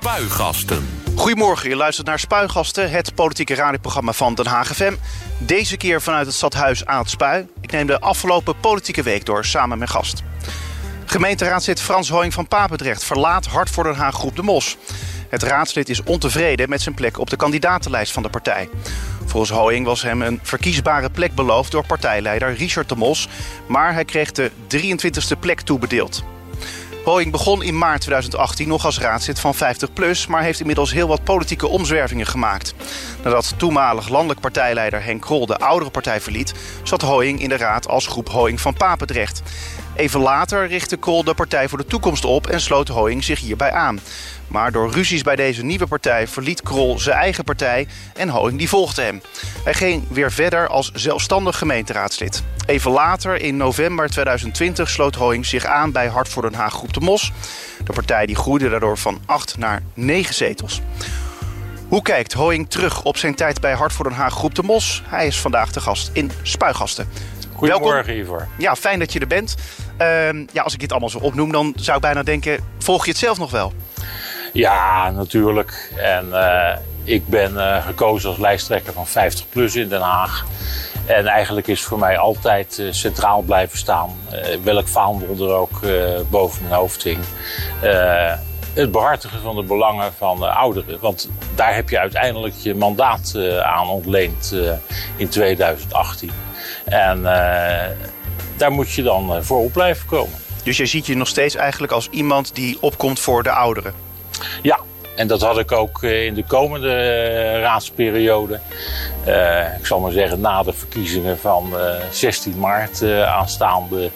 Spuigasten. Goedemorgen, je luistert naar Spuigasten, het politieke radioprogramma van Den Haag FM. Deze keer vanuit het stadhuis aan het Spui. Ik neem de afgelopen politieke week door samen met gast. Gemeenteraadslid Frans Hoing van Papendrecht verlaat Hart voor Den Haag groep De Mos. Het raadslid is ontevreden met zijn plek op de kandidatenlijst van de partij. Volgens Hoing was hem een verkiesbare plek beloofd door partijleider Richard de Mos, maar hij kreeg de 23e plek toebedeeld. Hoing begon in maart 2018 nog als raadslid van 50PLUS... maar heeft inmiddels heel wat politieke omzwervingen gemaakt. Nadat toenmalig landelijk partijleider Henk Krol de oudere partij verliet... zat Hoing in de raad als groep Hoing van Papendrecht. Even later richtte Krol de Partij voor de Toekomst op en sloot Hoing zich hierbij aan. Maar door ruzies bij deze nieuwe partij verliet Krol zijn eigen partij en Hoing die volgde hem. Hij ging weer verder als zelfstandig gemeenteraadslid. Even later, in november 2020, sloot Hoing zich aan bij Hart voor Den Haag Groep de Mos. De partij die groeide daardoor van 8 naar 9 zetels. Hoe kijkt Hoing terug op zijn tijd bij Hart voor Den Haag Groep de Mos? Hij is vandaag de gast in Spuigasten. Goedemorgen, Ivor. Ja, fijn dat je er bent. Uh, ja, als ik dit allemaal zo opnoem, dan zou ik bijna denken... volg je het zelf nog wel? Ja, natuurlijk. En uh, ik ben uh, gekozen als lijsttrekker van 50PLUS in Den Haag. En eigenlijk is voor mij altijd uh, centraal blijven staan. welk vaandel er ook boven mijn hoofd hing. het behartigen van de belangen van de ouderen. Want daar heb je uiteindelijk je mandaat aan ontleend in 2018. En daar moet je dan voor op blijven komen. Dus je ziet je nog steeds eigenlijk als iemand die opkomt voor de ouderen? Ja, en dat had ik ook eh, in de komende eh, raadsperiode. Uh, ik zal maar zeggen, na de verkiezingen van uh, 16 maart aanstaande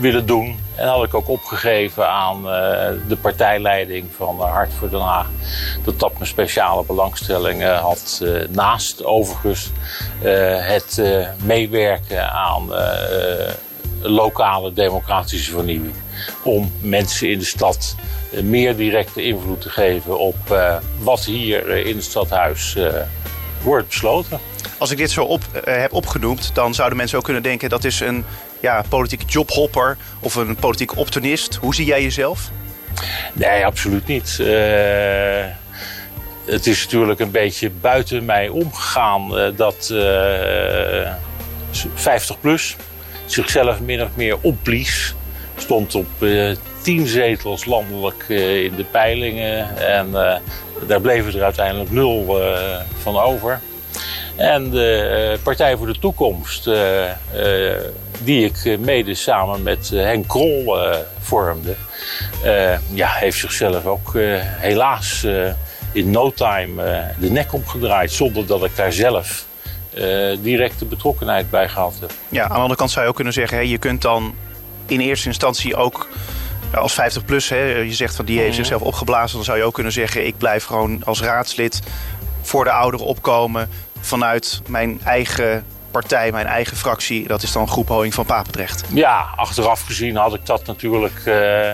willen doen. En had ik ook opgegeven aan de partijleiding van Hart voor Den Haag. Dat dat mijn speciale belangstelling had. naast overigens het meewerken aan lokale democratische vernieuwing. Om mensen in de stad meer directe invloed te geven op uh, wat hier uh, in het stadhuis uh, wordt besloten. Als ik dit zo op, heb opgenoemd, dan zouden mensen ook kunnen denken dat is een ja, politieke jobhopper of een politieke opportunist. Hoe zie jij jezelf? Nee, absoluut niet. het is natuurlijk een beetje buiten mij omgegaan dat 50 plus zichzelf min of meer opblies. Stond op tien zetels landelijk uh, in de peilingen. En uh, daar bleven er uiteindelijk nul van over. En de Partij voor de Toekomst, die ik mede samen met Henk Krol vormde, ja, heeft zichzelf ook helaas in no time de nek omgedraaid. Zonder dat ik daar zelf directe betrokkenheid bij gehad heb. Ja, aan de andere kant zou je ook kunnen zeggen, hè, je kunt dan in eerste instantie ook als 50 plus, hè, je zegt van die heeft mhm. zichzelf opgeblazen, dan zou je ook kunnen zeggen: ik blijf gewoon als raadslid voor de ouderen opkomen vanuit mijn eigen partij, mijn eigen fractie. Dat is dan groep Hoing van Papendrecht. Ja, achteraf gezien had ik dat natuurlijk uh,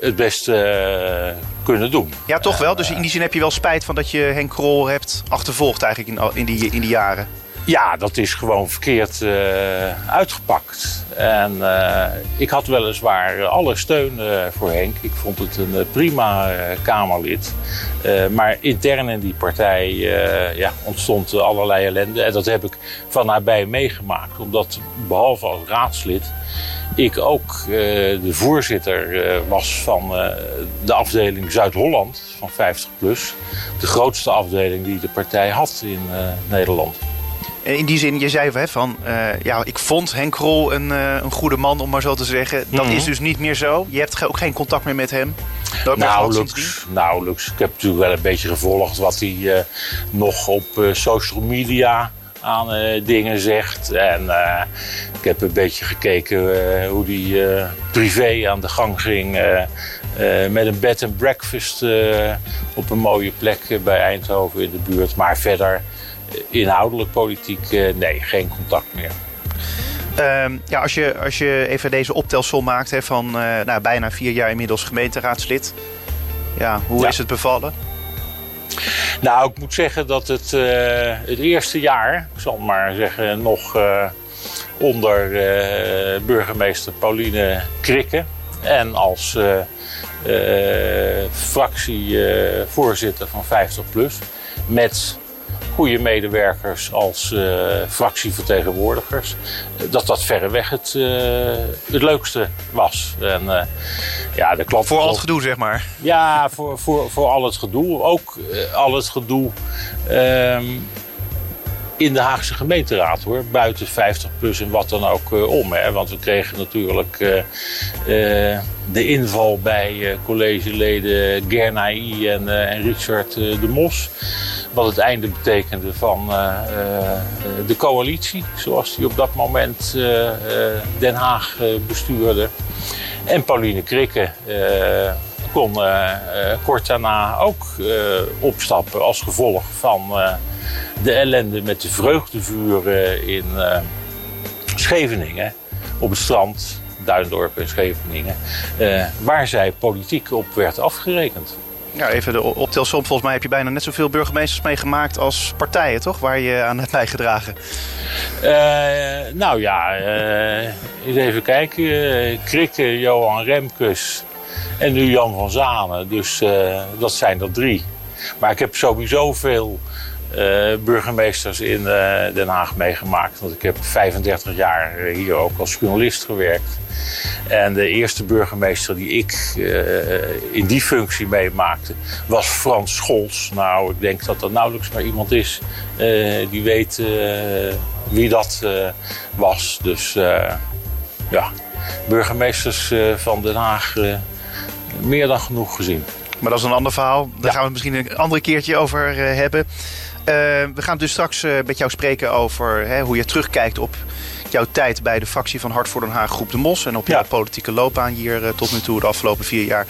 het beste uh, kunnen doen. Ja, toch wel. Dus in die zin heb je wel spijt van dat je Henk Krol hebt achtervolgd eigenlijk in, in, die, in die jaren. Ja, dat is gewoon verkeerd uh, uitgepakt. En uh, ik had weliswaar alle steun uh, voor Henk. Ik vond het een prima Kamerlid. maar intern in die partij ja, ontstond allerlei ellende. En dat heb ik van nabij meegemaakt. Omdat behalve als raadslid ik ook de voorzitter was van de afdeling Zuid-Holland van 50PLUS. De grootste afdeling die de partij had in Nederland. Eh, in die zin, je zei hè, van, uh, ja, ik vond Henk Krol een, uh, een goede man, om maar zo te zeggen. Dat Mhm. is dus niet meer zo. Je hebt ook geen contact meer met hem. Nauwelijks, nauwelijks. Ik heb natuurlijk wel een beetje gevolgd wat hij uh, nog op social media aan dingen zegt. En ik heb een beetje gekeken hoe hij privé aan de gang ging. met een bed and breakfast op een mooie plek bij Eindhoven in de buurt. Maar verder inhoudelijk politiek, uh, nee, geen contact meer. Uh, ja, als, je, als je even deze optelsom maakt hè, van uh, nou, bijna vier jaar inmiddels gemeenteraadslid. Ja, hoe ja. is het bevallen? Nou, ik moet zeggen dat het, uh, het eerste jaar, ik zal maar zeggen, nog onder burgemeester Pauline Krikke. En als fractievoorzitter van 50PLUS. Met goede medewerkers als uh, fractievertegenwoordigers. dat dat verreweg het, uh, het leukste was. En, uh, ja, de voor al het gedoe, zeg maar. Ja, voor, voor, voor al het gedoe. Ook al het gedoe um, in de Haagse gemeenteraad hoor. Buiten 50 plus en wat dan ook om. Hè. Want we kregen natuurlijk de inval bij collegeleden Gernai en, en Richard de Mos. Wat het einde betekende van de coalitie, zoals die op dat moment Den Haag bestuurde. En Pauline Krikke kon kort daarna ook opstappen als gevolg van de ellende met de vreugdevuren in Scheveningen op het strand. Duindorp en Scheveningen, waar zij politiek op werd afgerekend. Ja, even de optelsom. Volgens mij heb je bijna net zoveel burgemeesters meegemaakt als partijen, toch? Waar je aan hebt bijgedragen. Uh, nou ja, uh, eens even kijken. Uh, Krikke, Johan Remkes en nu Jan van Zanen. Dus dat zijn er drie. Maar ik heb sowieso veel burgemeesters in Den Haag meegemaakt. Want ik heb 35 jaar hier ook als journalist gewerkt. En de eerste burgemeester die ik in die functie meemaakte was Frans Scholz. Nou, ik denk dat er nauwelijks maar iemand is die weet wie dat was. Dus ja, burgemeesters van Den Haag meer dan genoeg gezien. Maar dat is een ander verhaal. Daar ja. gaan we het misschien een andere keertje over hebben. we gaan dus straks met jou spreken over hè, hoe je terugkijkt op jouw tijd bij de fractie van Hart voor Den Haag Groep de Mos. En op jouw politieke loopbaan hier eh, tot nu toe de afgelopen vier jaar.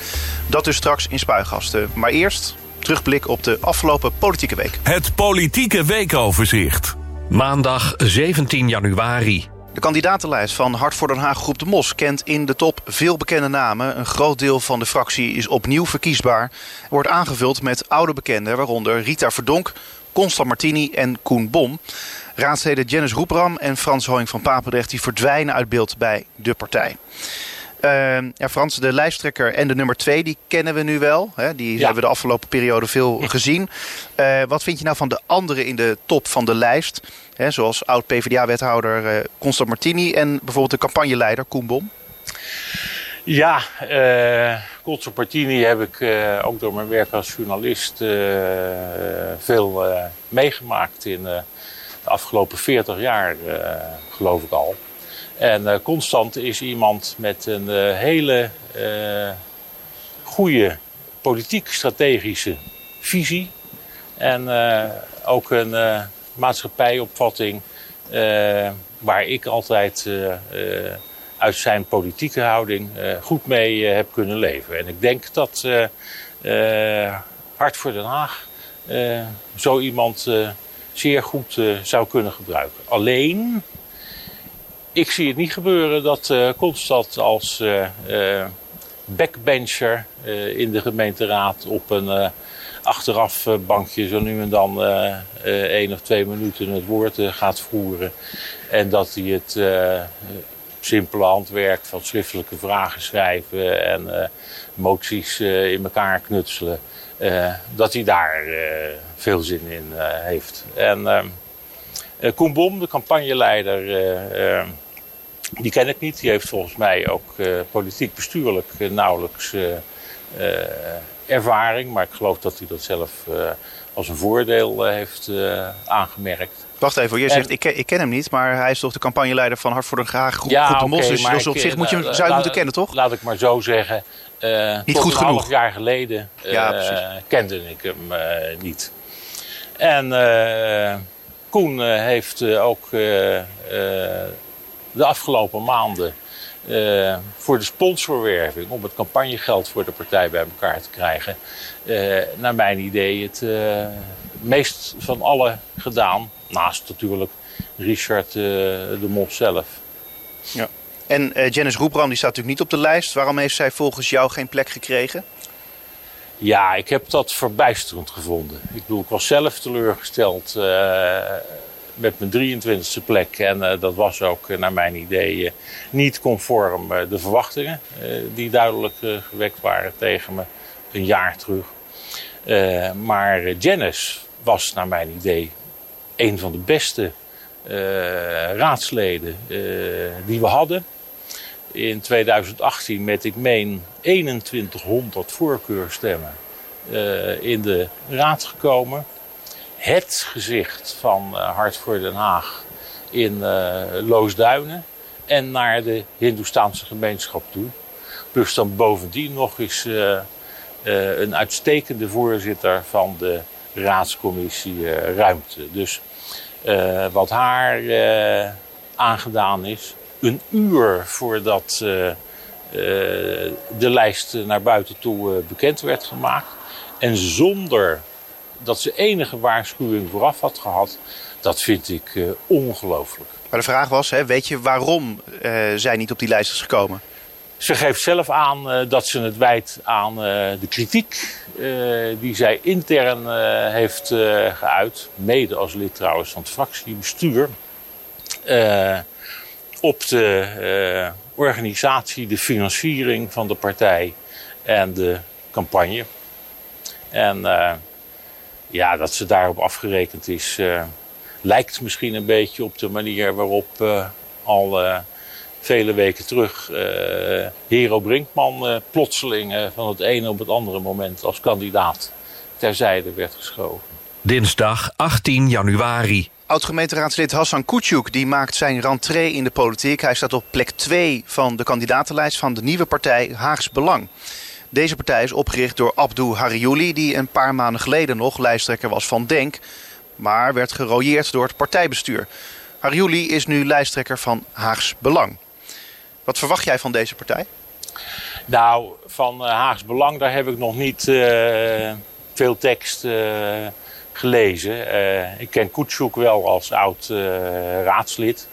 Dat dus straks in Spuigasten. Maar eerst terugblik op de afgelopen politieke week. Het politieke weekoverzicht. Maandag 17 januari. De kandidatenlijst van Hart voor Den Haag Groep de Mos kent in de top veel bekende namen. Een groot deel van de fractie is opnieuw verkiesbaar. Wordt aangevuld met oude bekenden, waaronder Rita Verdonk, Constant Martini en Koen Bom. Raadsleden Jennis Roepram en Frans Hoing van Papendrecht die verdwijnen uit beeld bij de partij. Uh, ja, Frans, de lijsttrekker en de nummer twee, die kennen we nu wel. Hè? Die hebben we de afgelopen periode veel gezien. Uh, wat vind je nou van de anderen in de top van de lijst? Hè, zoals oud-PVDA-wethouder uh, Constant Martini en bijvoorbeeld de campagneleider Koen Bom. Ja, uh, Constant Martini heb ik ook door mijn werk als journalist veel meegemaakt in de afgelopen 40 jaar, geloof ik al. En uh, Constant is iemand met een uh, hele goede politiek-strategische visie. En ook een maatschappijopvatting waar ik altijd uit zijn politieke houding goed mee heb kunnen leven. En ik denk dat Hart voor Den Haag zo iemand zeer goed zou kunnen gebruiken. Alleen, ik zie het niet gebeuren dat uh, Constant als uh, backbencher in de gemeenteraad op een achteraf bankje zo nu en dan één of twee minuten het woord gaat voeren. En dat hij het simpele handwerk van schriftelijke vragen schrijven en moties in elkaar knutselen dat hij daar veel zin in heeft. En Koen Bom, de campagneleider, die ken ik niet. Die heeft volgens mij ook politiek bestuurlijk nauwelijks ervaring. Maar ik geloof dat hij dat zelf als een voordeel heeft aangemerkt. Wacht even, je zegt, ik, ken, ik ken hem niet, maar hij is toch de campagneleider van Hart voor de Graag Groep, ja, de Mos. Dus, dus op zich moet je, zou je moeten kennen, toch? Laat ik maar zo zeggen. Uh, niet goed genoeg. Een half jaar geleden uh, kende ik hem uh, niet. En Koen heeft ook de afgelopen maanden voor de sponsorwerving, om het campagnegeld voor de partij bij elkaar te krijgen, naar mijn idee het meest van alle gedaan. Naast natuurlijk Richard de Mos zelf. Ja. En Janice Roepram die staat natuurlijk niet op de lijst. Waarom heeft zij volgens jou geen plek gekregen? Ja, ik heb dat verbijsterend gevonden. Ik bedoel, ik was zelf teleurgesteld met mijn 23e plek. En dat was ook naar mijn idee niet conform de verwachtingen die duidelijk gewekt waren tegen me een jaar terug. maar Janice was naar mijn idee een van de beste raadsleden die we hadden in 2018 met, ik meen, 2100 voorkeurstemmen in de raad gekomen. Het gezicht van uh, Hart voor Den Haag in uh, Loosduinen en naar de Hindoestaanse gemeenschap toe. Plus dan bovendien nog eens een uitstekende voorzitter van de raadscommissie Ruimte. Dus wat haar aangedaan is, een uur voordat de lijst naar buiten toe bekend werd gemaakt. En zonder dat ze enige waarschuwing vooraf had gehad, dat vind ik ongelooflijk. Maar de vraag was, hè, weet je waarom zij niet op die lijst is gekomen? Ze geeft zelf aan dat ze het wijt aan de kritiek die zij intern heeft geuit. Mede als lid trouwens van het fractiebestuur op de uh, organisatie, de financiering van de partij en de campagne. En uh, ja, dat ze daarop afgerekend is, uh, lijkt misschien een beetje op de manier waarop al vele weken terug Hero Brinkman plotseling van het ene op het andere moment als kandidaat terzijde werd geschoven. Dinsdag 18 januari. Oud-gemeenteraadslid Hassan Kutjuk die maakt zijn rentree in de politiek. Hij staat op plek 2 van de kandidatenlijst van de nieuwe partij Haags Belang. Deze partij is opgericht door Abdou Hariouli, die een paar maanden geleden nog lijsttrekker was van Denk, maar werd gerooieerd door het partijbestuur. Hariouli is nu lijsttrekker van Haags Belang. Wat verwacht jij van deze partij? Nou, van uh, Haags Belang daar heb ik nog niet uh, veel tekst uh, gelezen. Ik ken Kutsjoek wel als oud raadslid.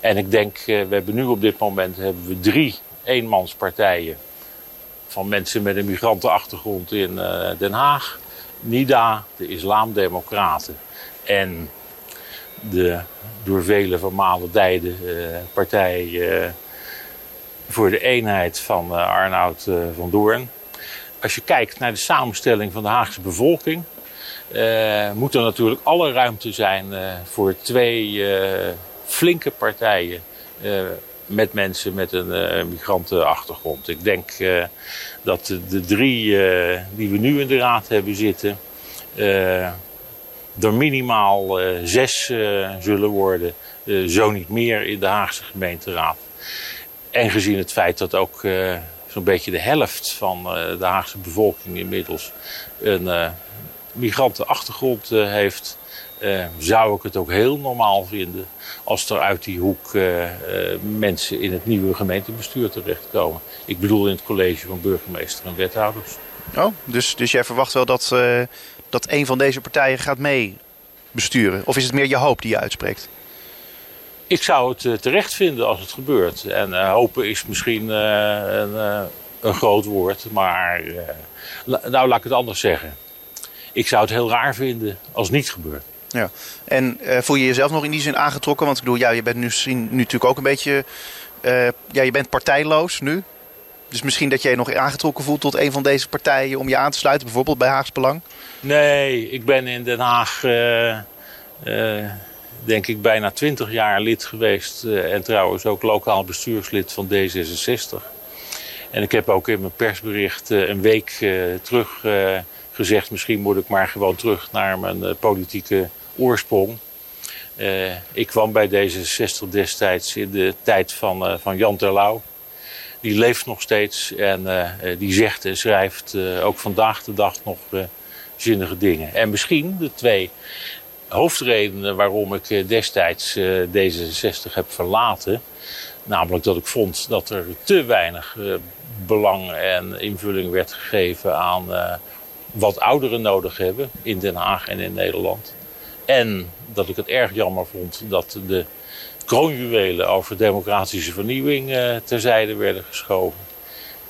En ik denk, we hebben nu op dit moment hebben we drie eenmanspartijen. Van mensen met een migrantenachtergrond in Den Haag. NIDA, de Islamdemocraten. En de door velen vermalen dijde partij voor de eenheid van Arnoud van Doorn. Als je kijkt naar de samenstelling van de Haagse bevolking uh, moet er natuurlijk alle ruimte zijn uh, voor twee uh, flinke partijen met mensen met een migrantenachtergrond. Ik denk dat de, drie die we nu in de raad hebben zitten, er minimaal zes zullen worden, zo niet meer in de Haagse gemeenteraad. En gezien het feit dat ook zo'n beetje de helft van de Haagse bevolking inmiddels een migrantenachtergrond heeft, uh, zou ik het ook heel normaal vinden als er uit die hoek uh, mensen in het nieuwe gemeentebestuur terechtkomen. Ik bedoel in het college van burgemeester en wethouders. Oh, dus, dus jij verwacht wel dat, dat een van deze partijen gaat mee besturen? Of is het meer je hoop die je uitspreekt? Ik zou het terecht vinden als het gebeurt. En hopen is misschien een, een groot woord, maar nou laat ik het anders zeggen ik zou het heel raar vinden als het niet gebeurt. Ja. En uh, voel je jezelf nog in die zin aangetrokken? Want ik bedoel, ja, je bent nu, nu natuurlijk ook een beetje. Uh, ja, je bent partijloos nu. Dus misschien dat jij je nog aangetrokken voelt tot een van deze partijen om je aan te sluiten, bijvoorbeeld bij Haags Belang? Nee, ik ben in Den Haag, uh, denk ik, bijna twintig jaar lid geweest. en trouwens ook lokaal bestuurslid van D66. En ik heb ook in mijn persbericht een week terug gezegd, misschien moet ik maar gewoon terug naar mijn politieke oorsprong. Uh, ik kwam bij D66 destijds in de tijd van, uh, van Jan Terlouw. Die leeft nog steeds en die zegt en schrijft ook vandaag de dag nog zinnige dingen. En misschien de twee hoofdredenen waarom ik destijds D66 heb verlaten. Namelijk dat ik vond dat er te weinig belang en invulling werd gegeven aan wat ouderen nodig hebben in Den Haag en in Nederland. En dat ik het erg jammer vond dat de kroonjuwelen over democratische vernieuwing uh, terzijde werden geschoven.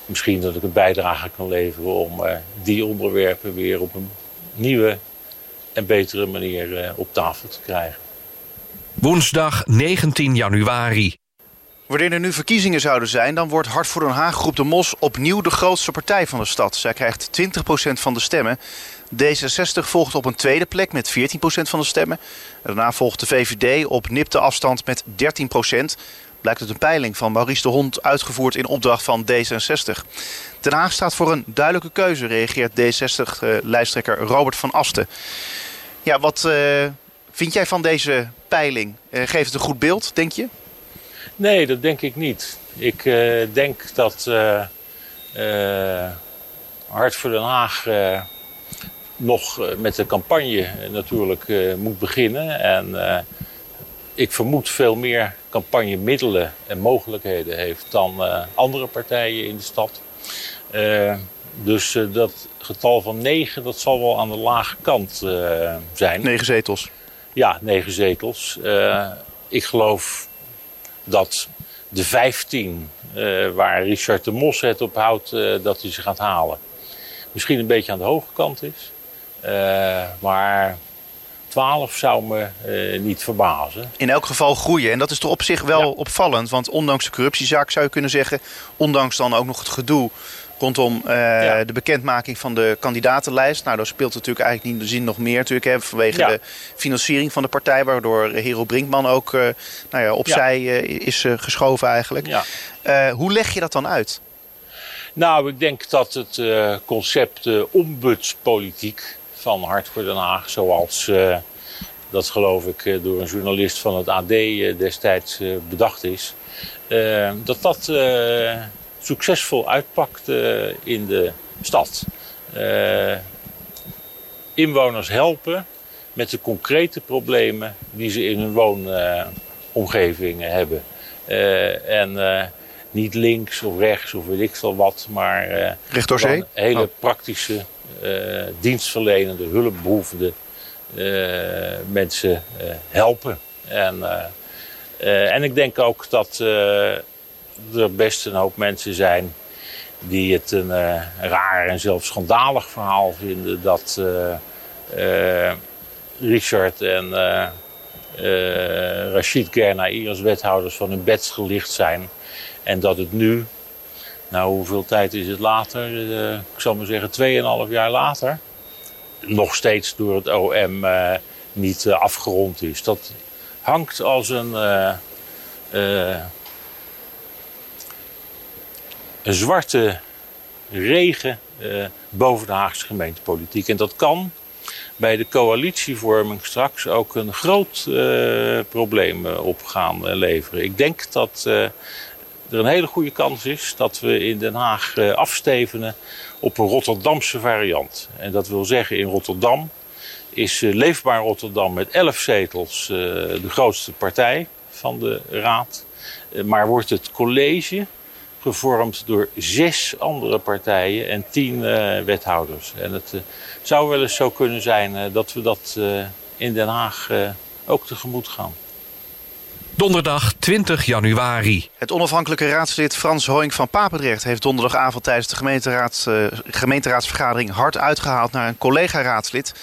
Misschien dat ik een bijdrage kan leveren om uh, die onderwerpen weer op een nieuwe en betere manier uh, op tafel te krijgen. Woensdag 19 januari. Wanneer er nu verkiezingen zouden zijn, dan wordt Hart voor Den Haag Groep de Mos opnieuw de grootste partij van de stad. Zij krijgt 20% van de stemmen. D66 volgt op een tweede plek met 14% van de stemmen. Daarna volgt de VVD op nipte afstand met 13%. Blijkt uit een peiling van Maurice de Hond uitgevoerd in opdracht van D66. Den Haag staat voor een duidelijke keuze, reageert D60-lijsttrekker Robert van Asten. Ja, wat uh, vind jij van deze peiling? Uh, geeft het een goed beeld, denk je? Nee, dat denk ik niet. Ik denk dat Hart voor Den Haag nog met de campagne natuurlijk moet beginnen. En ik vermoed veel meer campagnemiddelen en mogelijkheden heeft dan andere partijen in de stad. Dus dat getal van 9, dat zal wel aan de lage kant zijn. 9 zetels? Ja, 9 zetels. Ik geloof dat de 15 waar Richard de Mos het op houdt, dat hij ze gaat halen. Misschien een beetje aan de hoge kant is. Maar 12 zou me niet verbazen. In elk geval groeien. En dat is toch op zich wel ja. opvallend. Want ondanks de corruptiezaak zou je kunnen zeggen... ondanks dan ook nog het gedoe rondom uh, ja. de bekendmaking van de kandidatenlijst. Nou, daar speelt natuurlijk eigenlijk niet de zin nog meer natuurlijk, hè, vanwege ja. de financiering van de partij, waardoor Hero Brinkman ook uh, nou ja, opzij is geschoven eigenlijk. hoe leg je dat dan uit? Nou, ik denk dat het concept ombudspolitiek van Hart voor Den Haag, zoals dat geloof ik door een journalist van het AD destijds bedacht is, dat dat succesvol uitpakt in de stad. Inwoners helpen met de concrete problemen die ze in hun woonomgeving hebben. En niet links of rechts of weet ik veel wat, maar Recht door zee? hele oh. praktische, dienstverlenende, hulpbehoevende mensen helpen. En, en ik denk ook dat er best een hoop mensen zijn die het een raar en zelfs schandalig verhaal vinden dat Richard en Rachid Gernaï als wethouders van hun bed gelicht zijn. En dat het nu, nou hoeveel tijd is het later? ik zal maar zeggen 2,5 jaar later, nog steeds door het OM niet afgerond is. Dat hangt als een een zwarte regen boven de Haagse gemeentepolitiek. En dat kan bij de coalitievorming straks ook een groot probleem op gaan leveren. Ik denk dat er een hele goede kans is dat we in Den Haag afstevenen op een Rotterdamse variant. En dat wil zeggen in Rotterdam is Leefbaar Rotterdam met 11 zetels de grootste partij van de raad. maar wordt het college gevormd door zes andere partijen en tien wethouders. En het zou wel eens zo kunnen zijn dat we dat in Den Haag ook tegemoet gaan. Donderdag 20 januari. Het onafhankelijke raadslid Frans Hoing van Papendrecht heeft donderdagavond tijdens de gemeenteraad, gemeenteraadsvergadering hard uitgehaald naar een collega-raadslid.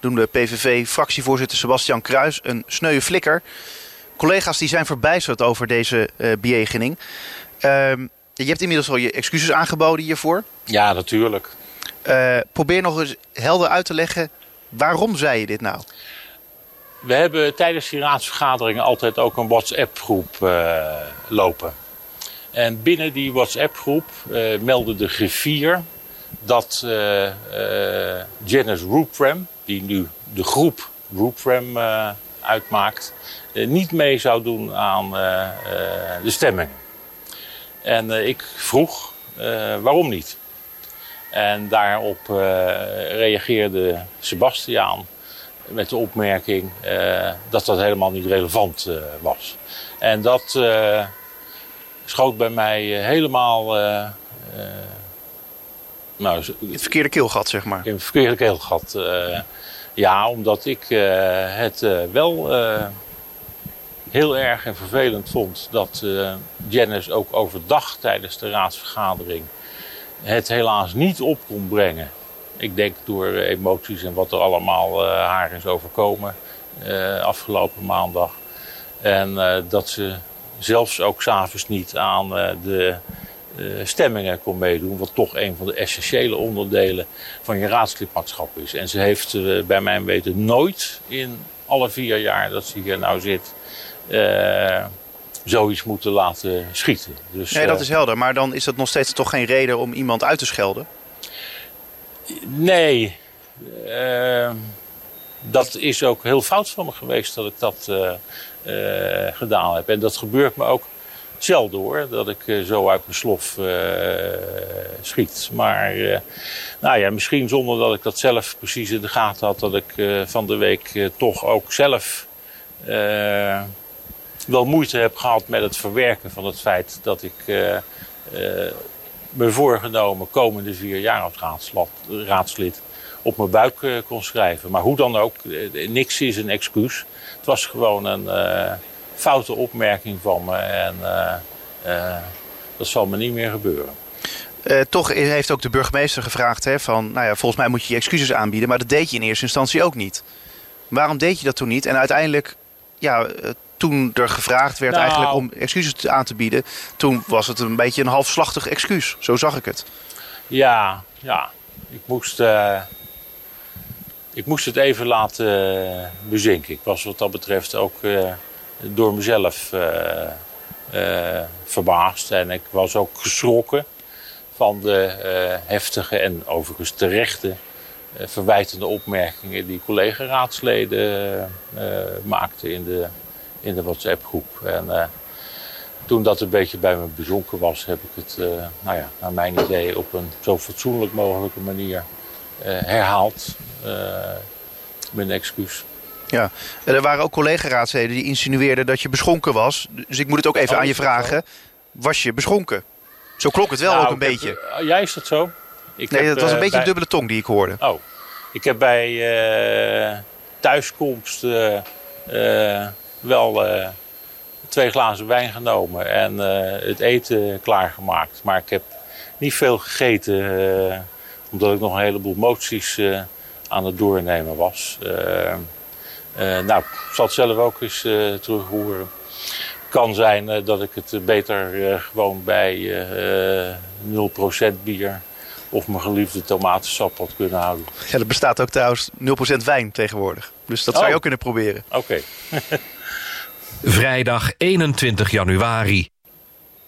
Noemde PVV-fractievoorzitter Sebastian Kruis een sneuwe flikker. Collega's die zijn verbijsterd over deze bejegening. Ehm, je hebt inmiddels al je excuses aangeboden hiervoor. Ja, natuurlijk. Uh, probeer nog eens helder uit te leggen, waarom zei je dit nou? We hebben tijdens die raadsvergaderingen altijd ook een WhatsApp-groep uh, lopen. En binnen die WhatsApp-groep uh, meldde de griffier dat Janice Roopram, die nu de groep Roopram uitmaakt, niet mee zou doen aan de stemming. En uh, ik vroeg uh, waarom niet. En daarop uh, reageerde Sebastiaan met de opmerking dat dat helemaal niet relevant was. En dat schoot bij mij helemaal. nou, in het verkeerde keelgat, zeg maar. In het verkeerde keelgat. ja, omdat ik het wel heel erg en vervelend vond dat uh, Janice ook overdag tijdens de raadsvergadering het helaas niet op kon brengen. Ik denk door emoties en wat er allemaal uh, haar is overkomen uh, afgelopen maandag. En dat ze zelfs ook s'avonds niet aan de stemmingen kon meedoen. Wat toch een van de essentiële onderdelen van je raadslidmaatschap is. En ze heeft bij mijn weten nooit in alle vier jaar dat ze hier nou zit zoiets moeten laten schieten. Dus, nee, dat eh, is helder. Maar dan is dat nog steeds toch geen reden om iemand uit te schelden? Nee. Uh, dat is ook heel fout van me geweest dat ik dat uh, gedaan heb. En dat gebeurt me ook zelden hoor, dat ik zo uit mijn slof schiet. Maar nou ja, misschien zonder dat ik dat zelf precies in de gaten had, dat ik van de week toch ook zelf wel moeite heb gehad met het verwerken van het feit dat ik me voorgenomen komende vier jaar als raadslid op mijn buik uh, kon schrijven. Maar hoe dan ook, niks is een excuus. Het was gewoon een foute opmerking van me en dat zal me niet meer gebeuren. Toch heeft ook de burgemeester gevraagd hè, van, nou ja, volgens mij moet je je excuses aanbieden, maar dat deed je in eerste instantie ook niet. Waarom deed je dat toen niet? En uiteindelijk, ja, toen er gevraagd werd nou. eigenlijk om excuses aan te bieden, toen was het een beetje een halfslachtig excuus. Zo zag ik het. Ja, ja. Ik moest, uh, ik moest het even laten uh, bezinken. Ik was wat dat betreft ook uh, door mezelf verbaasd. En ik was ook geschrokken van de heftige en overigens terechte verwijtende opmerkingen die collega-raadsleden maakten in de in de WhatsApp-groep. En uh, toen dat een beetje bij me bezonken was, heb ik het, uh, nou ja, naar mijn idee, op een zo fatsoenlijk mogelijke manier uh, herhaald. mijn excuus. Ja, en er waren ook collega-raadsleden die insinueerden dat je beschonken was. Dus ik moet het ook even oh, aan je vragen. Was je beschonken? Zo klonk het wel nou, ook een beetje. Heb, jij is dat zo? Ik nee, heb, dat was een beetje een dubbele tong die ik hoorde. Oh, ik heb bij thuiskomst wel uh, twee glazen wijn genomen en uh, het eten klaargemaakt. Maar ik heb niet veel gegeten, uh, omdat ik nog een heleboel moties aan het doornemen was. nou, ik zal het zelf ook eens terug horen. kan zijn dat ik het beter gewoon bij 0% bier of mijn geliefde tomatensap had kunnen houden. Ja, er bestaat ook trouwens 0% wijn tegenwoordig. Dus dat zou je oh. ook kunnen proberen. Oké. Vrijdag 21 januari.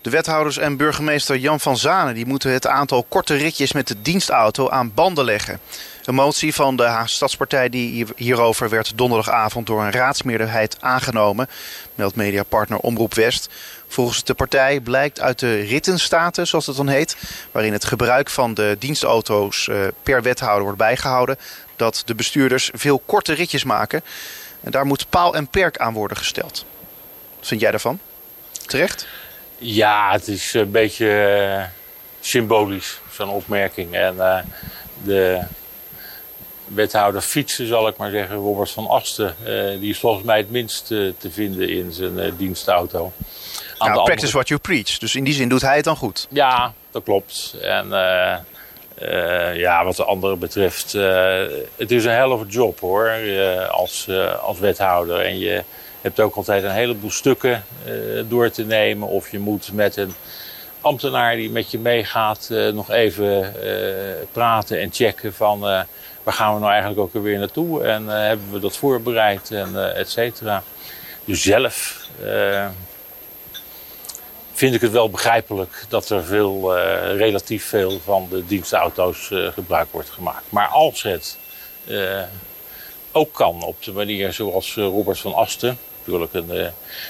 De wethouders en burgemeester Jan van Zanen die moeten het aantal korte ritjes met de dienstauto aan banden leggen. Een motie van de Haagse Stadspartij die hierover werd donderdagavond door een raadsmeerderheid aangenomen, meldt mediapartner Omroep West. Volgens de partij blijkt uit de rittenstaten, zoals het dan heet, waarin het gebruik van de dienstauto's eh, per wethouder wordt bijgehouden, dat de bestuurders veel korte ritjes maken. En daar moet paal en perk aan worden gesteld. Wat vind jij daarvan? Terecht? Ja, het is een beetje uh, symbolisch, zo'n opmerking. En uh, de wethouder fietsen, zal ik maar zeggen, Robert van Asten, uh, die is volgens mij het minst te vinden in zijn dienstauto. Aan nou, practice andere... what you preach. Dus in die zin doet hij het dan goed. Ja, dat klopt. En ja, wat de anderen betreft, het is een hell of a job hoor, als, als wethouder. En je hebt ook altijd een heleboel stukken uh, door te nemen. Of je moet met een ambtenaar die met je meegaat uh, nog even uh, praten en checken van waar gaan we nou eigenlijk ook weer naartoe. En hebben we dat voorbereid en et cetera. Dus zelf vind ik het wel begrijpelijk dat er veel, relatief veel van de dienstauto's gebruik wordt gemaakt. Maar als het ook kan op de manier zoals Robert van Asten natuurlijk een uh,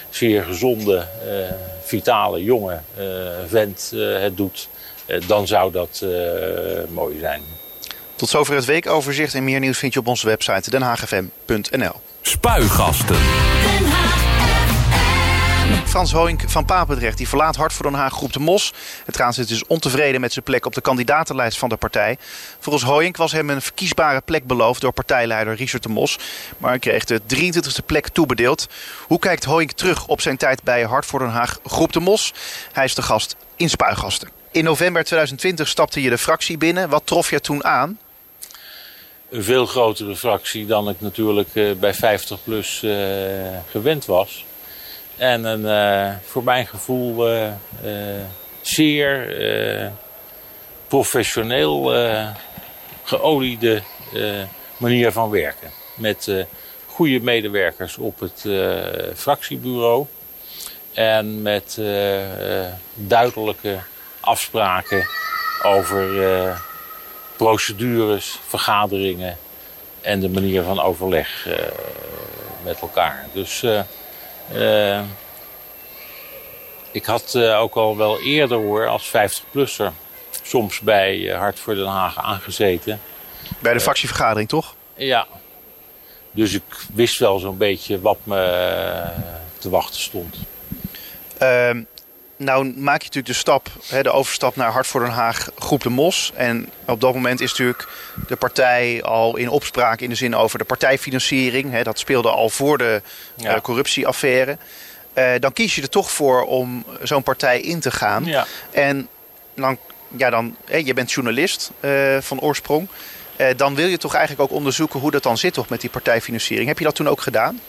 zeer gezonde, uh, vitale, jonge uh, vent het doet, dan zou dat mooi zijn. Tot zover het weekoverzicht en meer nieuws vind je op onze website denhagfm.nl. Spuigasten. Frans Hoink van Papendrecht die verlaat Hart voor Den Haag groep de Mos. Het raadslid is ontevreden met zijn plek op de kandidatenlijst van de partij. Volgens Hoink was hem een verkiesbare plek beloofd door partijleider Richard de Mos. Maar hij kreeg de 23e plek toebedeeld. Hoe kijkt Hoink terug op zijn tijd bij Hart voor Den Haag groep de Mos? Hij is de gast in Spuigasten. In november 2020 stapte je de fractie binnen. Wat trof je toen aan? Een veel grotere fractie dan ik natuurlijk eh, bij 50 plus uh, gewend was. En een, voor mijn gevoel zeer professioneel geoliede manier van werken. Met goede medewerkers op het fractiebureau. En met duidelijke afspraken over procedures, vergaderingen en de manier van overleg met elkaar. Dus ik had ook al wel eerder hoor, als 50-plusser, soms bij Hart voor Den Haag aangezeten. Bij de fractievergadering toch? Ja. Dus ik wist wel zo'n beetje wat me te wachten stond. Ehm, nou maak je natuurlijk de stap, de overstap naar Hart voor Den Haag, Groep de Mos. En op dat moment is natuurlijk de partij al in opspraak in de zin over de partijfinanciering. Dat speelde al voor de eh, corruptieaffaire. Uh, dan kies je er toch voor om zo'n partij in te gaan. Ja. En dan, ja, dan, je bent journalist uh, van oorsprong. dan wil je toch eigenlijk ook onderzoeken hoe dat dan zit toch met die partijfinanciering. Heb je dat toen ook gedaan?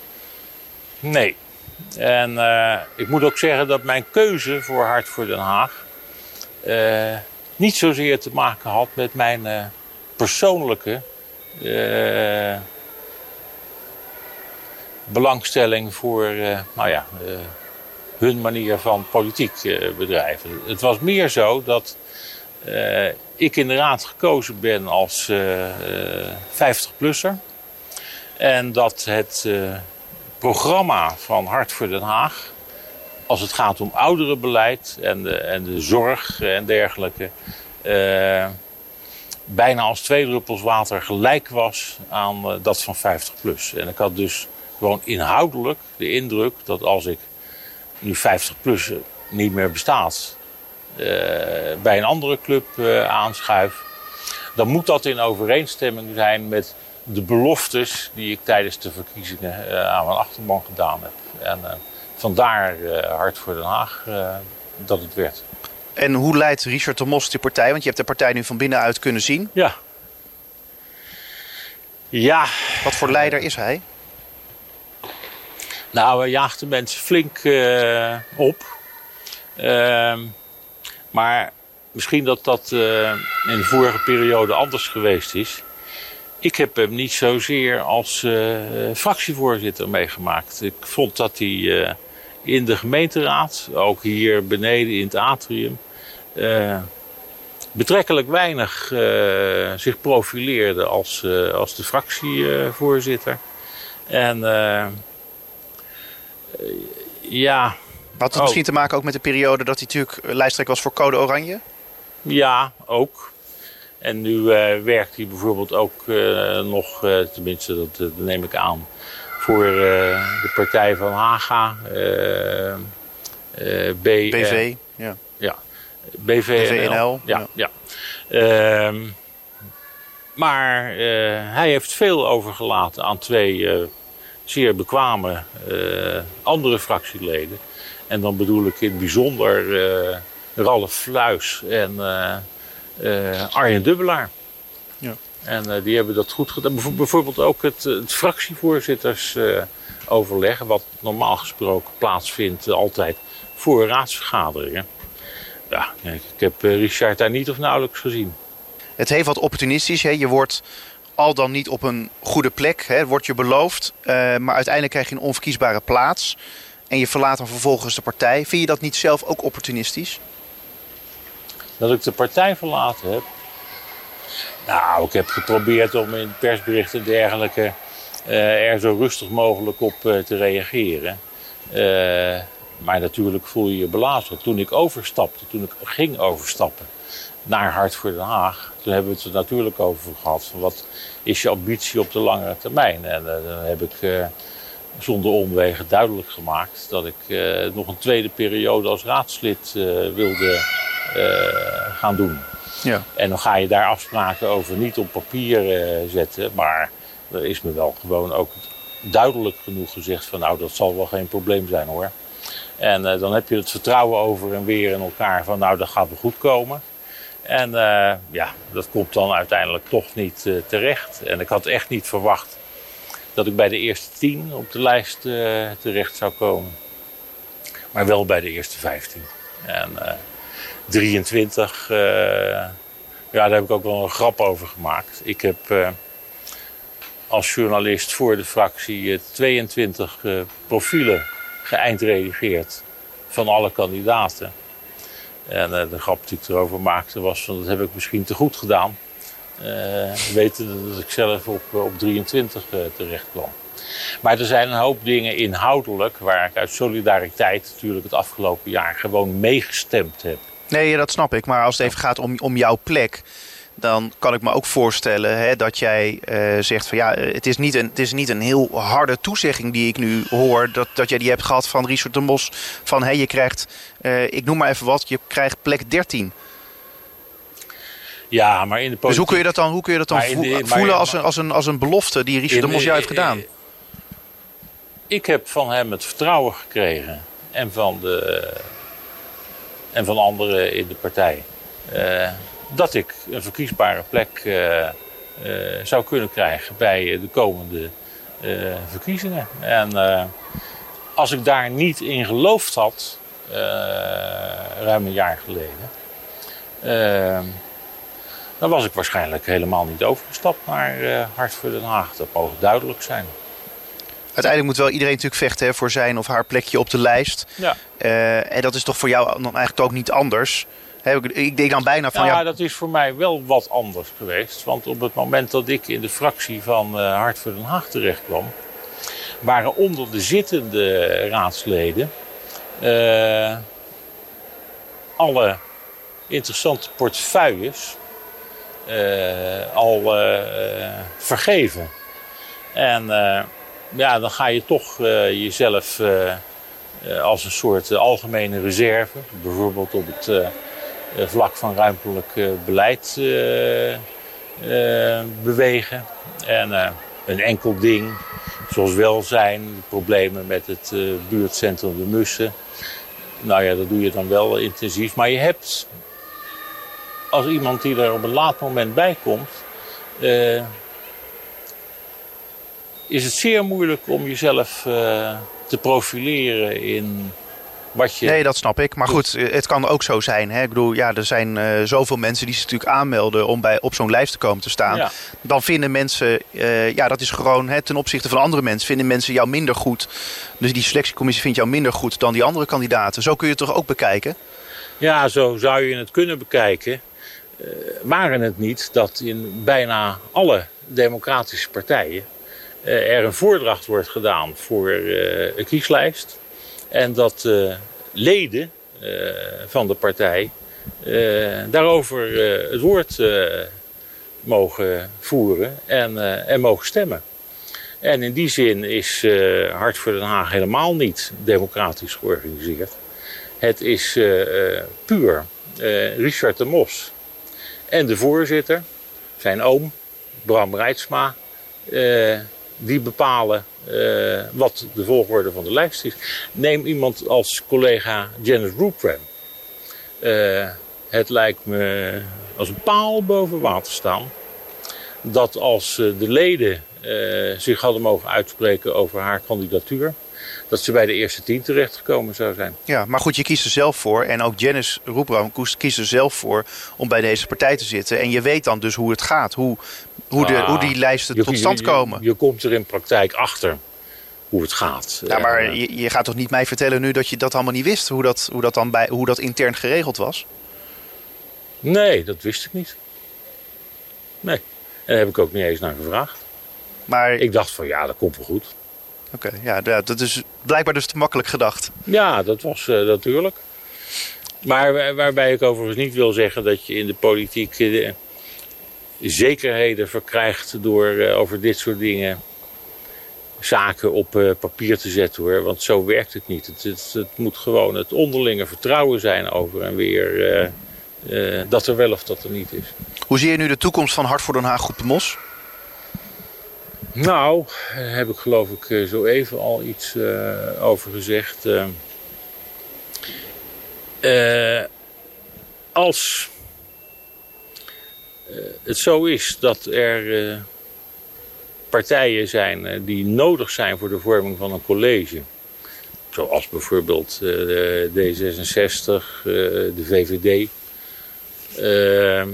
Nee, en uh, ik moet ook zeggen dat mijn keuze voor Hart voor Den Haag uh, niet zozeer te maken had met mijn uh, persoonlijke belangstelling voor nou ja, hun manier van politiek bedrijven. Het was meer zo dat ik in de raad gekozen ben als 50-plusser. En dat het programma van Hart voor Den Haag, als het gaat om ouderenbeleid en de, en de zorg en dergelijke, uh, bijna als twee druppels water gelijk was aan uh, dat van 50 plus. En ik had dus gewoon inhoudelijk de indruk dat als ik nu 50 plus niet meer bestaat, uh, bij een andere club aanschuif, dan moet dat in overeenstemming zijn met de beloftes die ik tijdens de verkiezingen uh, aan mijn achterban gedaan heb. En uh, vandaar uh, Hart voor Den Haag dat het werd. En hoe leidt Richard de Mos die partij? Want je hebt de partij nu van binnenuit kunnen zien. Ja. Ja. Wat voor leider is hij? Nou, hij jaagt de mensen flink op. Ehm, maar misschien dat dat in de vorige periode anders geweest is. Ik heb hem niet zozeer als uh, fractievoorzitter meegemaakt. Ik vond dat hij uh, in de gemeenteraad, ook hier beneden in het atrium, uh, betrekkelijk weinig zich profileerde als, als de fractievoorzitter. En ja. Had het misschien te maken ook met de periode dat hij natuurlijk lijsttrekker was voor Code Oranje? Ja, ook. En nu uh, werkt hij bijvoorbeeld ook uh, nog, uh, tenminste dat, dat, neem ik aan, voor de partij van Haga. B, BV, ja. Ja, BVNL. Ja, ja. Ehm, maar hij heeft veel overgelaten aan twee zeer bekwame andere fractieleden. En dan bedoel ik in het bijzonder Ralf Fluis en Arjen Dubbelaar. Ja. En uh, die hebben dat goed gedaan. Bijvoorbeeld ook het, het fractievoorzittersoverleg, uh, wat normaal gesproken plaatsvindt altijd voor raadsvergaderingen. Ja, ik heb Richard daar niet of nauwelijks gezien. Het heeft wat opportunistisch. Hè? Je wordt al dan niet op een goede plek, hè? wordt je beloofd. maar uiteindelijk krijg je een onverkiesbare plaats. En je verlaat dan vervolgens de partij. Vind je dat niet zelf ook opportunistisch? Dat ik de partij verlaten heb. Nou, ik heb geprobeerd om in persberichten en dergelijke uh, er zo rustig mogelijk op uh, te reageren. Uh, maar natuurlijk voel je je belazerd. Toen ik overstapte, toen ik ging overstappen naar Hart voor Den Haag, toen hebben we het er natuurlijk over gehad. Van wat is je ambitie op de langere termijn? En dan heb ik zonder omwegen duidelijk gemaakt dat ik nog een tweede periode als raadslid wilde eh, gaan doen. Ja. En dan ga je daar afspraken over niet op papier eh, zetten, maar er is me wel gewoon ook duidelijk genoeg gezegd van nou dat zal wel geen probleem zijn hoor. En uh, dan heb je het vertrouwen over en weer in elkaar van nou dat gaat wel goed komen. En uh, ja, dat komt dan uiteindelijk toch niet uh, terecht. En ik had echt niet verwacht dat ik bij de eerste tien op de lijst terecht zou komen. maar wel bij de eerste 15. En 23, ja, daar heb ik ook wel een grap over gemaakt. Ik heb als journalist voor de fractie 22 profielen geëindredigeerd van alle kandidaten. En de grap die ik erover maakte was van dat heb ik misschien te goed gedaan. Uh, weten dat ik zelf op, op 23 uh, terecht kwam. Maar er zijn een hoop dingen inhoudelijk waar ik uit solidariteit natuurlijk het afgelopen jaar gewoon meegestemd heb. Nee, dat snap ik. Maar als het even gaat om, om jouw plek dan kan ik me ook voorstellen hè, dat jij uh, zegt van ja, het is, niet een, het is niet een heel harde toezegging die ik nu hoor. Dat, dat jij die hebt gehad van Richard de Mos. Van hé, hey, je krijgt, uh, ik noem maar even wat, je krijgt plek 13. Ja, maar in de politiek... Dus hoe kun je dat dan, hoe kun je dat dan vo de, voelen als, een, als, een, als een belofte die Richard de Mos jou heeft gedaan? Ik heb van hem het vertrouwen gekregen. En van, de, en van anderen in de partij. Uh, dat ik een verkiesbare plek uh, uh, zou kunnen krijgen bij de komende verkiezingen. En als ik daar niet in geloofd had, ruim een jaar geleden, dan was ik waarschijnlijk helemaal niet overgestapt naar Hart voor Den Haag. Dat mogen duidelijk zijn. Uiteindelijk moet wel iedereen natuurlijk vechten hè, voor zijn of haar plekje op de lijst. Ja. en dat is toch voor jou dan eigenlijk ook niet anders. Ik denk dan bijna van... Ja, ja, dat is voor mij wel wat anders geweest. Want op het moment dat ik in de fractie van uh, Hart voor Den Haag terecht kwam... waren onder de zittende raadsleden... Uh, alle interessante portefeuilles al vergeven. En ja, dan ga je toch jezelf als een soort algemene reserve... bijvoorbeeld op het eh, vlak van ruimtelijk eh, beleid eh, bewegen. En een enkel ding, zoals welzijn, problemen met het buurtcentrum De Mussen. Nou ja, dat doe je dan wel intensief. Maar je hebt, als iemand die er op een laat moment bij komt, is het zeer moeilijk om jezelf uh, te profileren in je... Nee, dat snap ik. Maar goed, eh, het kan ook zo zijn. Hè? Ik bedoel, ja, er zijn uh, zoveel mensen die zich natuurlijk aanmelden om bij, op zo'n lijst te komen te staan. Dan vinden mensen, uh, ja, dat is gewoon hè, ten opzichte van andere mensen, vinden mensen jou minder goed. Dus die selectiecommissie vindt jou minder goed dan die andere kandidaten. Zo kun je het toch ook bekijken? Ja, zo zou je het kunnen bekijken. Waren het niet dat in bijna alle democratische partijen er een voordracht wordt gedaan voor een kieslijst. En dat uh, leden van de partij daarover het woord mogen voeren en, en mogen stemmen. En in die zin is Hart voor Den Haag helemaal niet democratisch georganiseerd. Het is puur Richard de Mos en de voorzitter, zijn oom, Bram Rijtsma, die bepalen uh, wat de volgorde van de lijst is. Neem iemand als collega Janet Rupram. Uh, het lijkt me als een paal boven water staan. Dat als uh, de leden zich hadden mogen uitspreken over haar kandidatuur dat ze bij de eerste tien terechtgekomen zou zijn. Ja, maar goed, je kiest er zelf voor. En ook Janice Roepram kiest er zelf voor om bij deze partij te zitten. En je weet dan dus hoe het gaat. Hoe, hoe, de, hoe die lijsten tot stand komen. Je, je, komt er in praktijk achter hoe het gaat. Ja, maar je, je, gaat toch niet mij vertellen nu dat je dat allemaal niet wist? Hoe dat, hoe dat, dan bij, hoe dat intern geregeld was? Nee, dat wist ik niet. Nee. En daar heb ik ook niet eens naar gevraagd. Maar... Ik dacht van ja, dat komt wel goed. Oké, ja, dat is blijkbaar dus te makkelijk gedacht. Ja, dat was uh, natuurlijk. Maar waarbij ik overigens niet wil zeggen dat je in de politiek uh, zekerheden verkrijgt door uh, over dit soort dingen zaken op papier te zetten hoor. Want zo werkt het niet. Het, het, het moet gewoon het onderlinge vertrouwen zijn over en weer dat er wel of dat er niet is. Hoe zie je nu de toekomst van Hart voor Den Haag Groep de Mos? Nou, daar heb ik geloof ik eh, zo even al iets uh, over gezegd. Als het zo is dat er partijen zijn die nodig zijn voor de vorming van een college. zoals bijvoorbeeld D66, de VVD, ehm,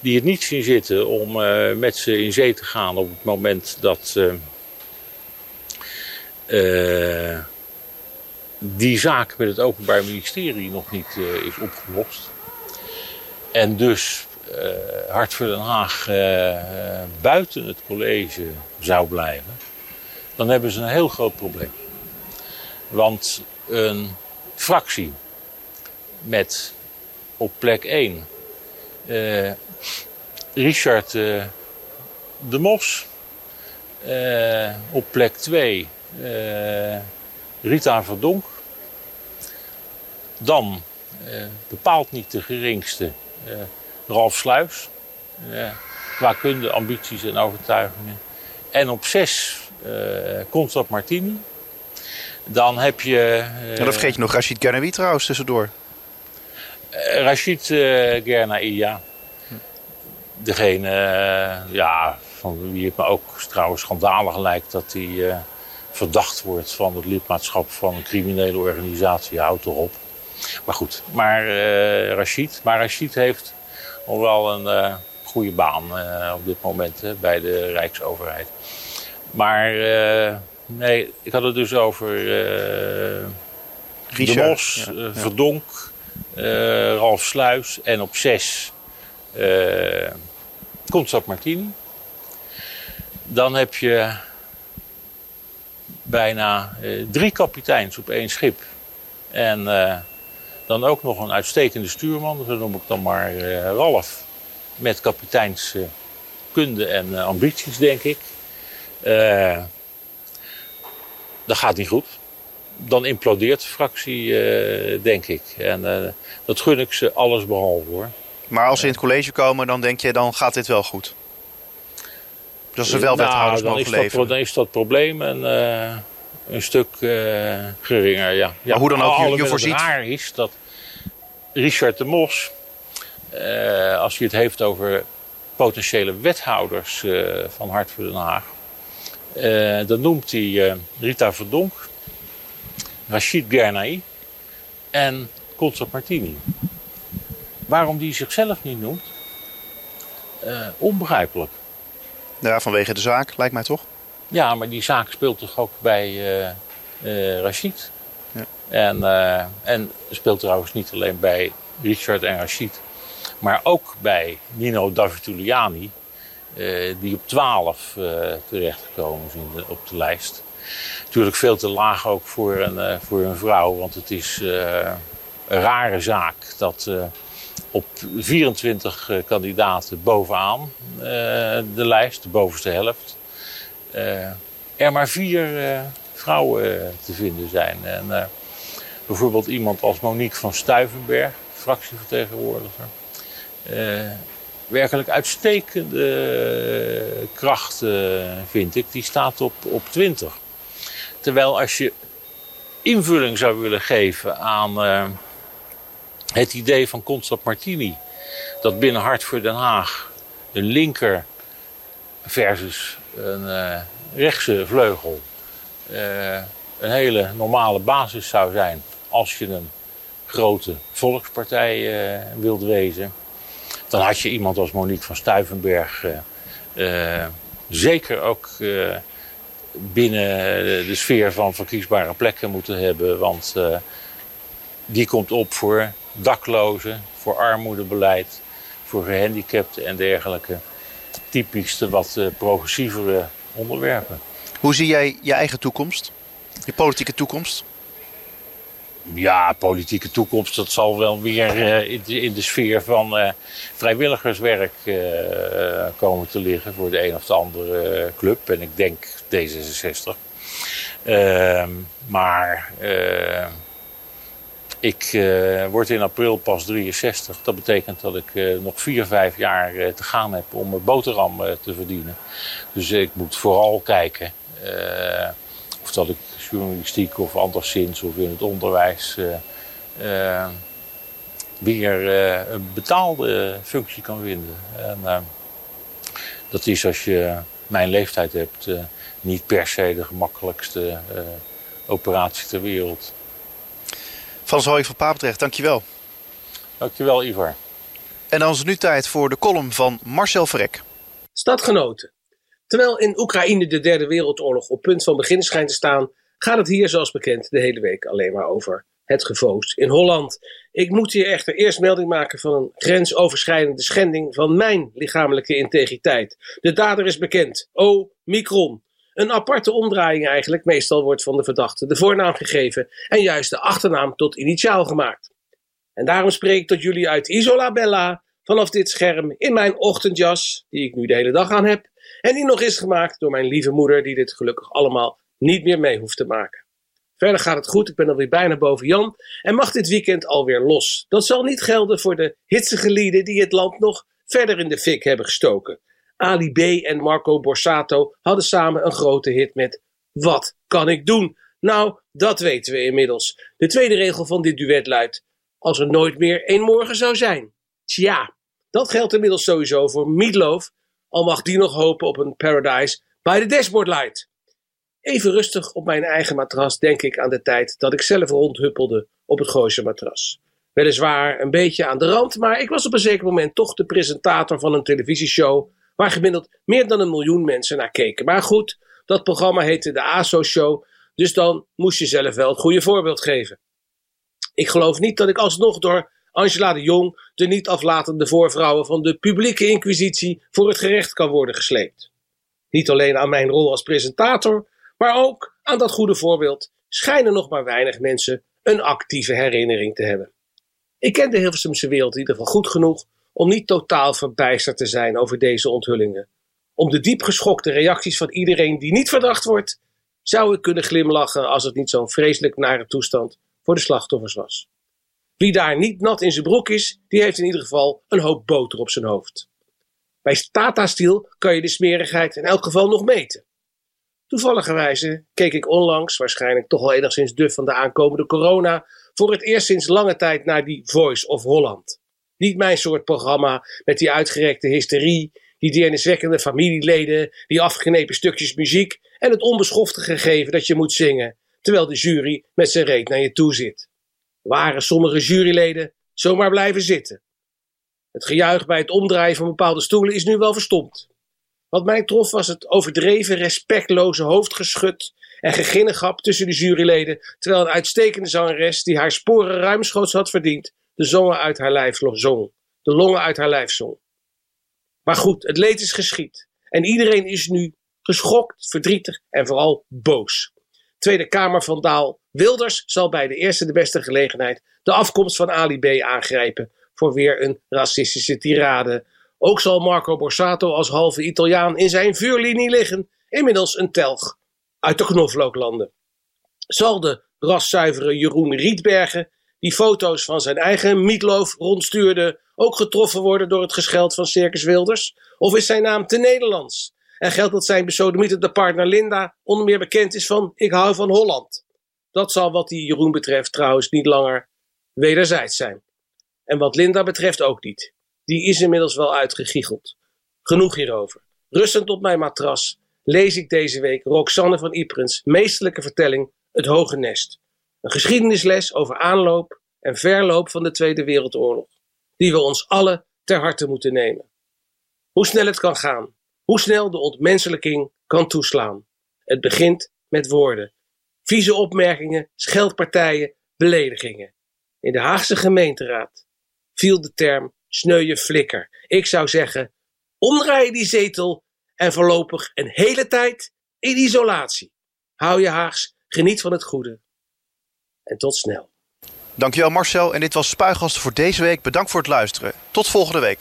die het niet zien zitten om met ze in zee te gaan op het moment dat die zaak met het Openbaar Ministerie nog niet is opgelost. En dus Hart voor Den Haag uh, buiten het college zou blijven, dan hebben ze een heel groot probleem. Want een fractie met op plek 1 uh, Richard de Mos, op plek 2 Rita Verdonk, dan bepaald niet de geringste Ralf Sluis. qua kunde, ambities en overtuigingen. En op zes uh, Constant Martini. Dan heb je... Uh, dan vergeet je nog Rashid Gernawi trouwens tussendoor. Uh, Rashid uh, Gernawi, ja. Degene ja, van wie het me ook trouwens schandalig lijkt dat hij verdacht wordt van het lidmaatschap van een criminele organisatie. Houdt erop. Maar goed, maar Rashid. Maar Rashid heeft wel een uh, goede baan uh, op dit moment uh, bij de Rijksoverheid. Maar nee, ik had het dus over Richard, De Mos, ja, ja. Verdonk, Ralf Sluis en op zes Constant Martini. Dan heb je bijna drie kapiteins op één schip. En dan ook nog een uitstekende stuurman, zo noem ik dan maar uh, Ralf. Met kapiteinskunde uh, en uh, ambities, denk ik. dat gaat niet goed. Dan implodeert de fractie, denk ik. En dat gun ik ze alles behalve hoor. Maar als ze in het college komen, dan denk je, dan gaat dit wel goed? Dat ze wel wethouders nou, mogen leveren? dan is dat probleem en een stuk uh, geringer, ja. ja. Maar hoe dan ook, je, je voorziet... Het raar is dat Richard de Mos, uh, als hij het heeft over potentiële wethouders uh, van Hart voor Den Haag, dan noemt hij Rita Verdonk, Rachid Gernai en Constant Martini. Waarom die zichzelf niet noemt, onbegrijpelijk. Ja, vanwege de zaak, lijkt mij toch? Ja, maar die zaak speelt toch ook bij uh, Rashid. Ja. En, uh, en speelt trouwens niet alleen bij Richard en Rashid, maar ook bij Nino Davituliani, die op 12 terechtgekomen is in de, op de lijst. Natuurlijk veel te laag ook voor een, voor een vrouw, want het is een rare zaak dat op 24 kandidaten bovenaan de lijst, de bovenste helft, er maar vier uh, vrouwen uh, te vinden zijn. En bijvoorbeeld iemand als Monique van Stuivenberg, fractievertegenwoordiger. werkelijk uitstekende kracht vind ik. Die staat op, op 20. Terwijl als je invulling zou willen geven aan het idee van Constant Martini. Dat binnen Hart voor Den Haag een linker versus een uh, rechtse vleugel uh, een hele normale basis zou zijn als je een grote volkspartij uh, wilt wezen. Dan had je iemand als Monique van Stuivenberg zeker ook binnen de sfeer van verkiesbare plekken moeten hebben. Want die komt op voor daklozen, voor armoedebeleid, voor gehandicapten en dergelijke typisch de wat uh, progressievere onderwerpen. Hoe zie jij je eigen toekomst? Je politieke toekomst? Ja, politieke toekomst, dat zal wel weer uh, in, de, in, de, sfeer van uh, vrijwilligerswerk komen te liggen voor de een of de andere club. En ik denk D66. Ehm, maar ik uh, word in april pas 63. Dat betekent dat ik uh, nog vier, vijf jaar uh, te gaan heb om mijn boterham te verdienen. Dus ik moet vooral kijken of dat ik journalistiek of anderszins of in het onderwijs weer een betaalde functie kan vinden. En dat is als je mijn leeftijd hebt niet per se de gemakkelijkste operatie ter wereld. Van Zooy van Papendrecht, dankjewel. Dankjewel, Ivar. En dan is het nu tijd voor de column van Marcel Verrek. Stadgenoten. Terwijl in Oekraïne de Derde Wereldoorlog op punt van begin schijnt te staan, gaat het hier zoals bekend de hele week alleen maar over het gevoos in Holland. Ik moet hier echter eerst melding maken van een grensoverschrijdende schending van mijn lichamelijke integriteit. De dader is bekend. O. Micron. Een aparte omdraaiing eigenlijk. Meestal wordt van de verdachte de voornaam gegeven en juist de achternaam tot initiaal gemaakt. En daarom spreek ik tot jullie uit Isola Bella vanaf dit scherm in mijn ochtendjas, die ik nu de hele dag aan heb, en die nog is gemaakt door mijn lieve moeder, die dit gelukkig allemaal niet meer mee hoeft te maken. Verder gaat het goed, ik ben alweer bijna boven Jan en mag dit weekend alweer los. Dat zal niet gelden voor de hitsige lieden die het land nog verder in de fik hebben gestoken. Ali B en Marco Borsato hadden samen een grote hit met Wat kan ik doen? Nou, dat weten we inmiddels. De tweede regel van dit duet luidt: Als er nooit meer één morgen zou zijn. Tja, dat geldt inmiddels sowieso voor Meatloaf, al mag die nog hopen op een Paradise by the Dashboard Light. Even rustig op mijn eigen matras denk ik aan de tijd dat ik zelf rondhuppelde op het Gooise matras. Weliswaar een beetje aan de rand, maar ik was op een zeker moment toch de presentator van een televisieshow waar gemiddeld meer dan een miljoen mensen naar keken. Maar goed, dat programma heette de ASO Show, dus dan moest je zelf wel het goede voorbeeld geven. Ik geloof niet dat ik alsnog door Angela de Jong, de niet aflatende voorvrouwen van de publieke inquisitie, voor het gerecht kan worden gesleept. Niet alleen aan mijn rol als presentator, maar ook aan dat goede voorbeeld schijnen nog maar weinig mensen een actieve herinnering te hebben. Ik ken de Hilversumse wereld in ieder geval goed genoeg om niet totaal verbijsterd te zijn over deze onthullingen. Om de diep geschokte reacties van iedereen die niet verdacht wordt, zou ik kunnen glimlachen als het niet zo'n vreselijk nare toestand voor de slachtoffers was. Wie daar niet nat in zijn broek is, die heeft in ieder geval een hoop boter op zijn hoofd. Bij Tata kan je de smerigheid in elk geval nog meten. Toevalligerwijze keek ik onlangs, waarschijnlijk toch al enigszins duf van de aankomende corona, voor het eerst sinds lange tijd naar die Voice of Holland. Niet mijn soort programma met die uitgerekte hysterie, die deerniswekkende familieleden, die afgenepen stukjes muziek en het onbeschofte gegeven dat je moet zingen, terwijl de jury met zijn reet naar je toe zit. Waren sommige juryleden zomaar blijven zitten. Het gejuich bij het omdraaien van bepaalde stoelen is nu wel verstomd. Wat mij trof was het overdreven respectloze hoofdgeschut en geginnegap tussen de juryleden, terwijl een uitstekende zangeres die haar sporen ruimschoots had verdiend, de zongen uit haar lijf zong, de longen uit haar lijf zong. Maar goed, het leed is geschied en iedereen is nu geschokt, verdrietig en vooral boos. Tweede Kamer van Daal Wilders zal bij de eerste de beste gelegenheid de afkomst van Ali B aangrijpen voor weer een racistische tirade ook zal Marco Borsato als halve Italiaan in zijn vuurlinie liggen, inmiddels een telg uit de knoflooklanden. Zal de raszuivere Jeroen Rietbergen, die foto's van zijn eigen mietloof rondstuurde, ook getroffen worden door het gescheld van Circus Wilders? Of is zijn naam te Nederlands? En geldt dat zijn besodemieterde partner Linda onder meer bekend is van Ik hou van Holland? Dat zal wat die Jeroen betreft trouwens niet langer wederzijds zijn. En wat Linda betreft ook niet die is inmiddels wel uitgegiegeld. Genoeg hierover. Rustend op mijn matras lees ik deze week Roxanne van Yprens meesterlijke vertelling Het Hoge Nest. Een geschiedenisles over aanloop en verloop van de Tweede Wereldoorlog, die we ons alle ter harte moeten nemen. Hoe snel het kan gaan, hoe snel de ontmenselijking kan toeslaan. Het begint met woorden, vieze opmerkingen, scheldpartijen, beledigingen. In de Haagse gemeenteraad viel de term sneuwe flikker. Ik zou zeggen, omdraaien die zetel en voorlopig een hele tijd in isolatie. Hou je Haags, geniet van het goede. En tot snel. Dankjewel Marcel en dit was Spuigasten voor deze week. Bedankt voor het luisteren. Tot volgende week.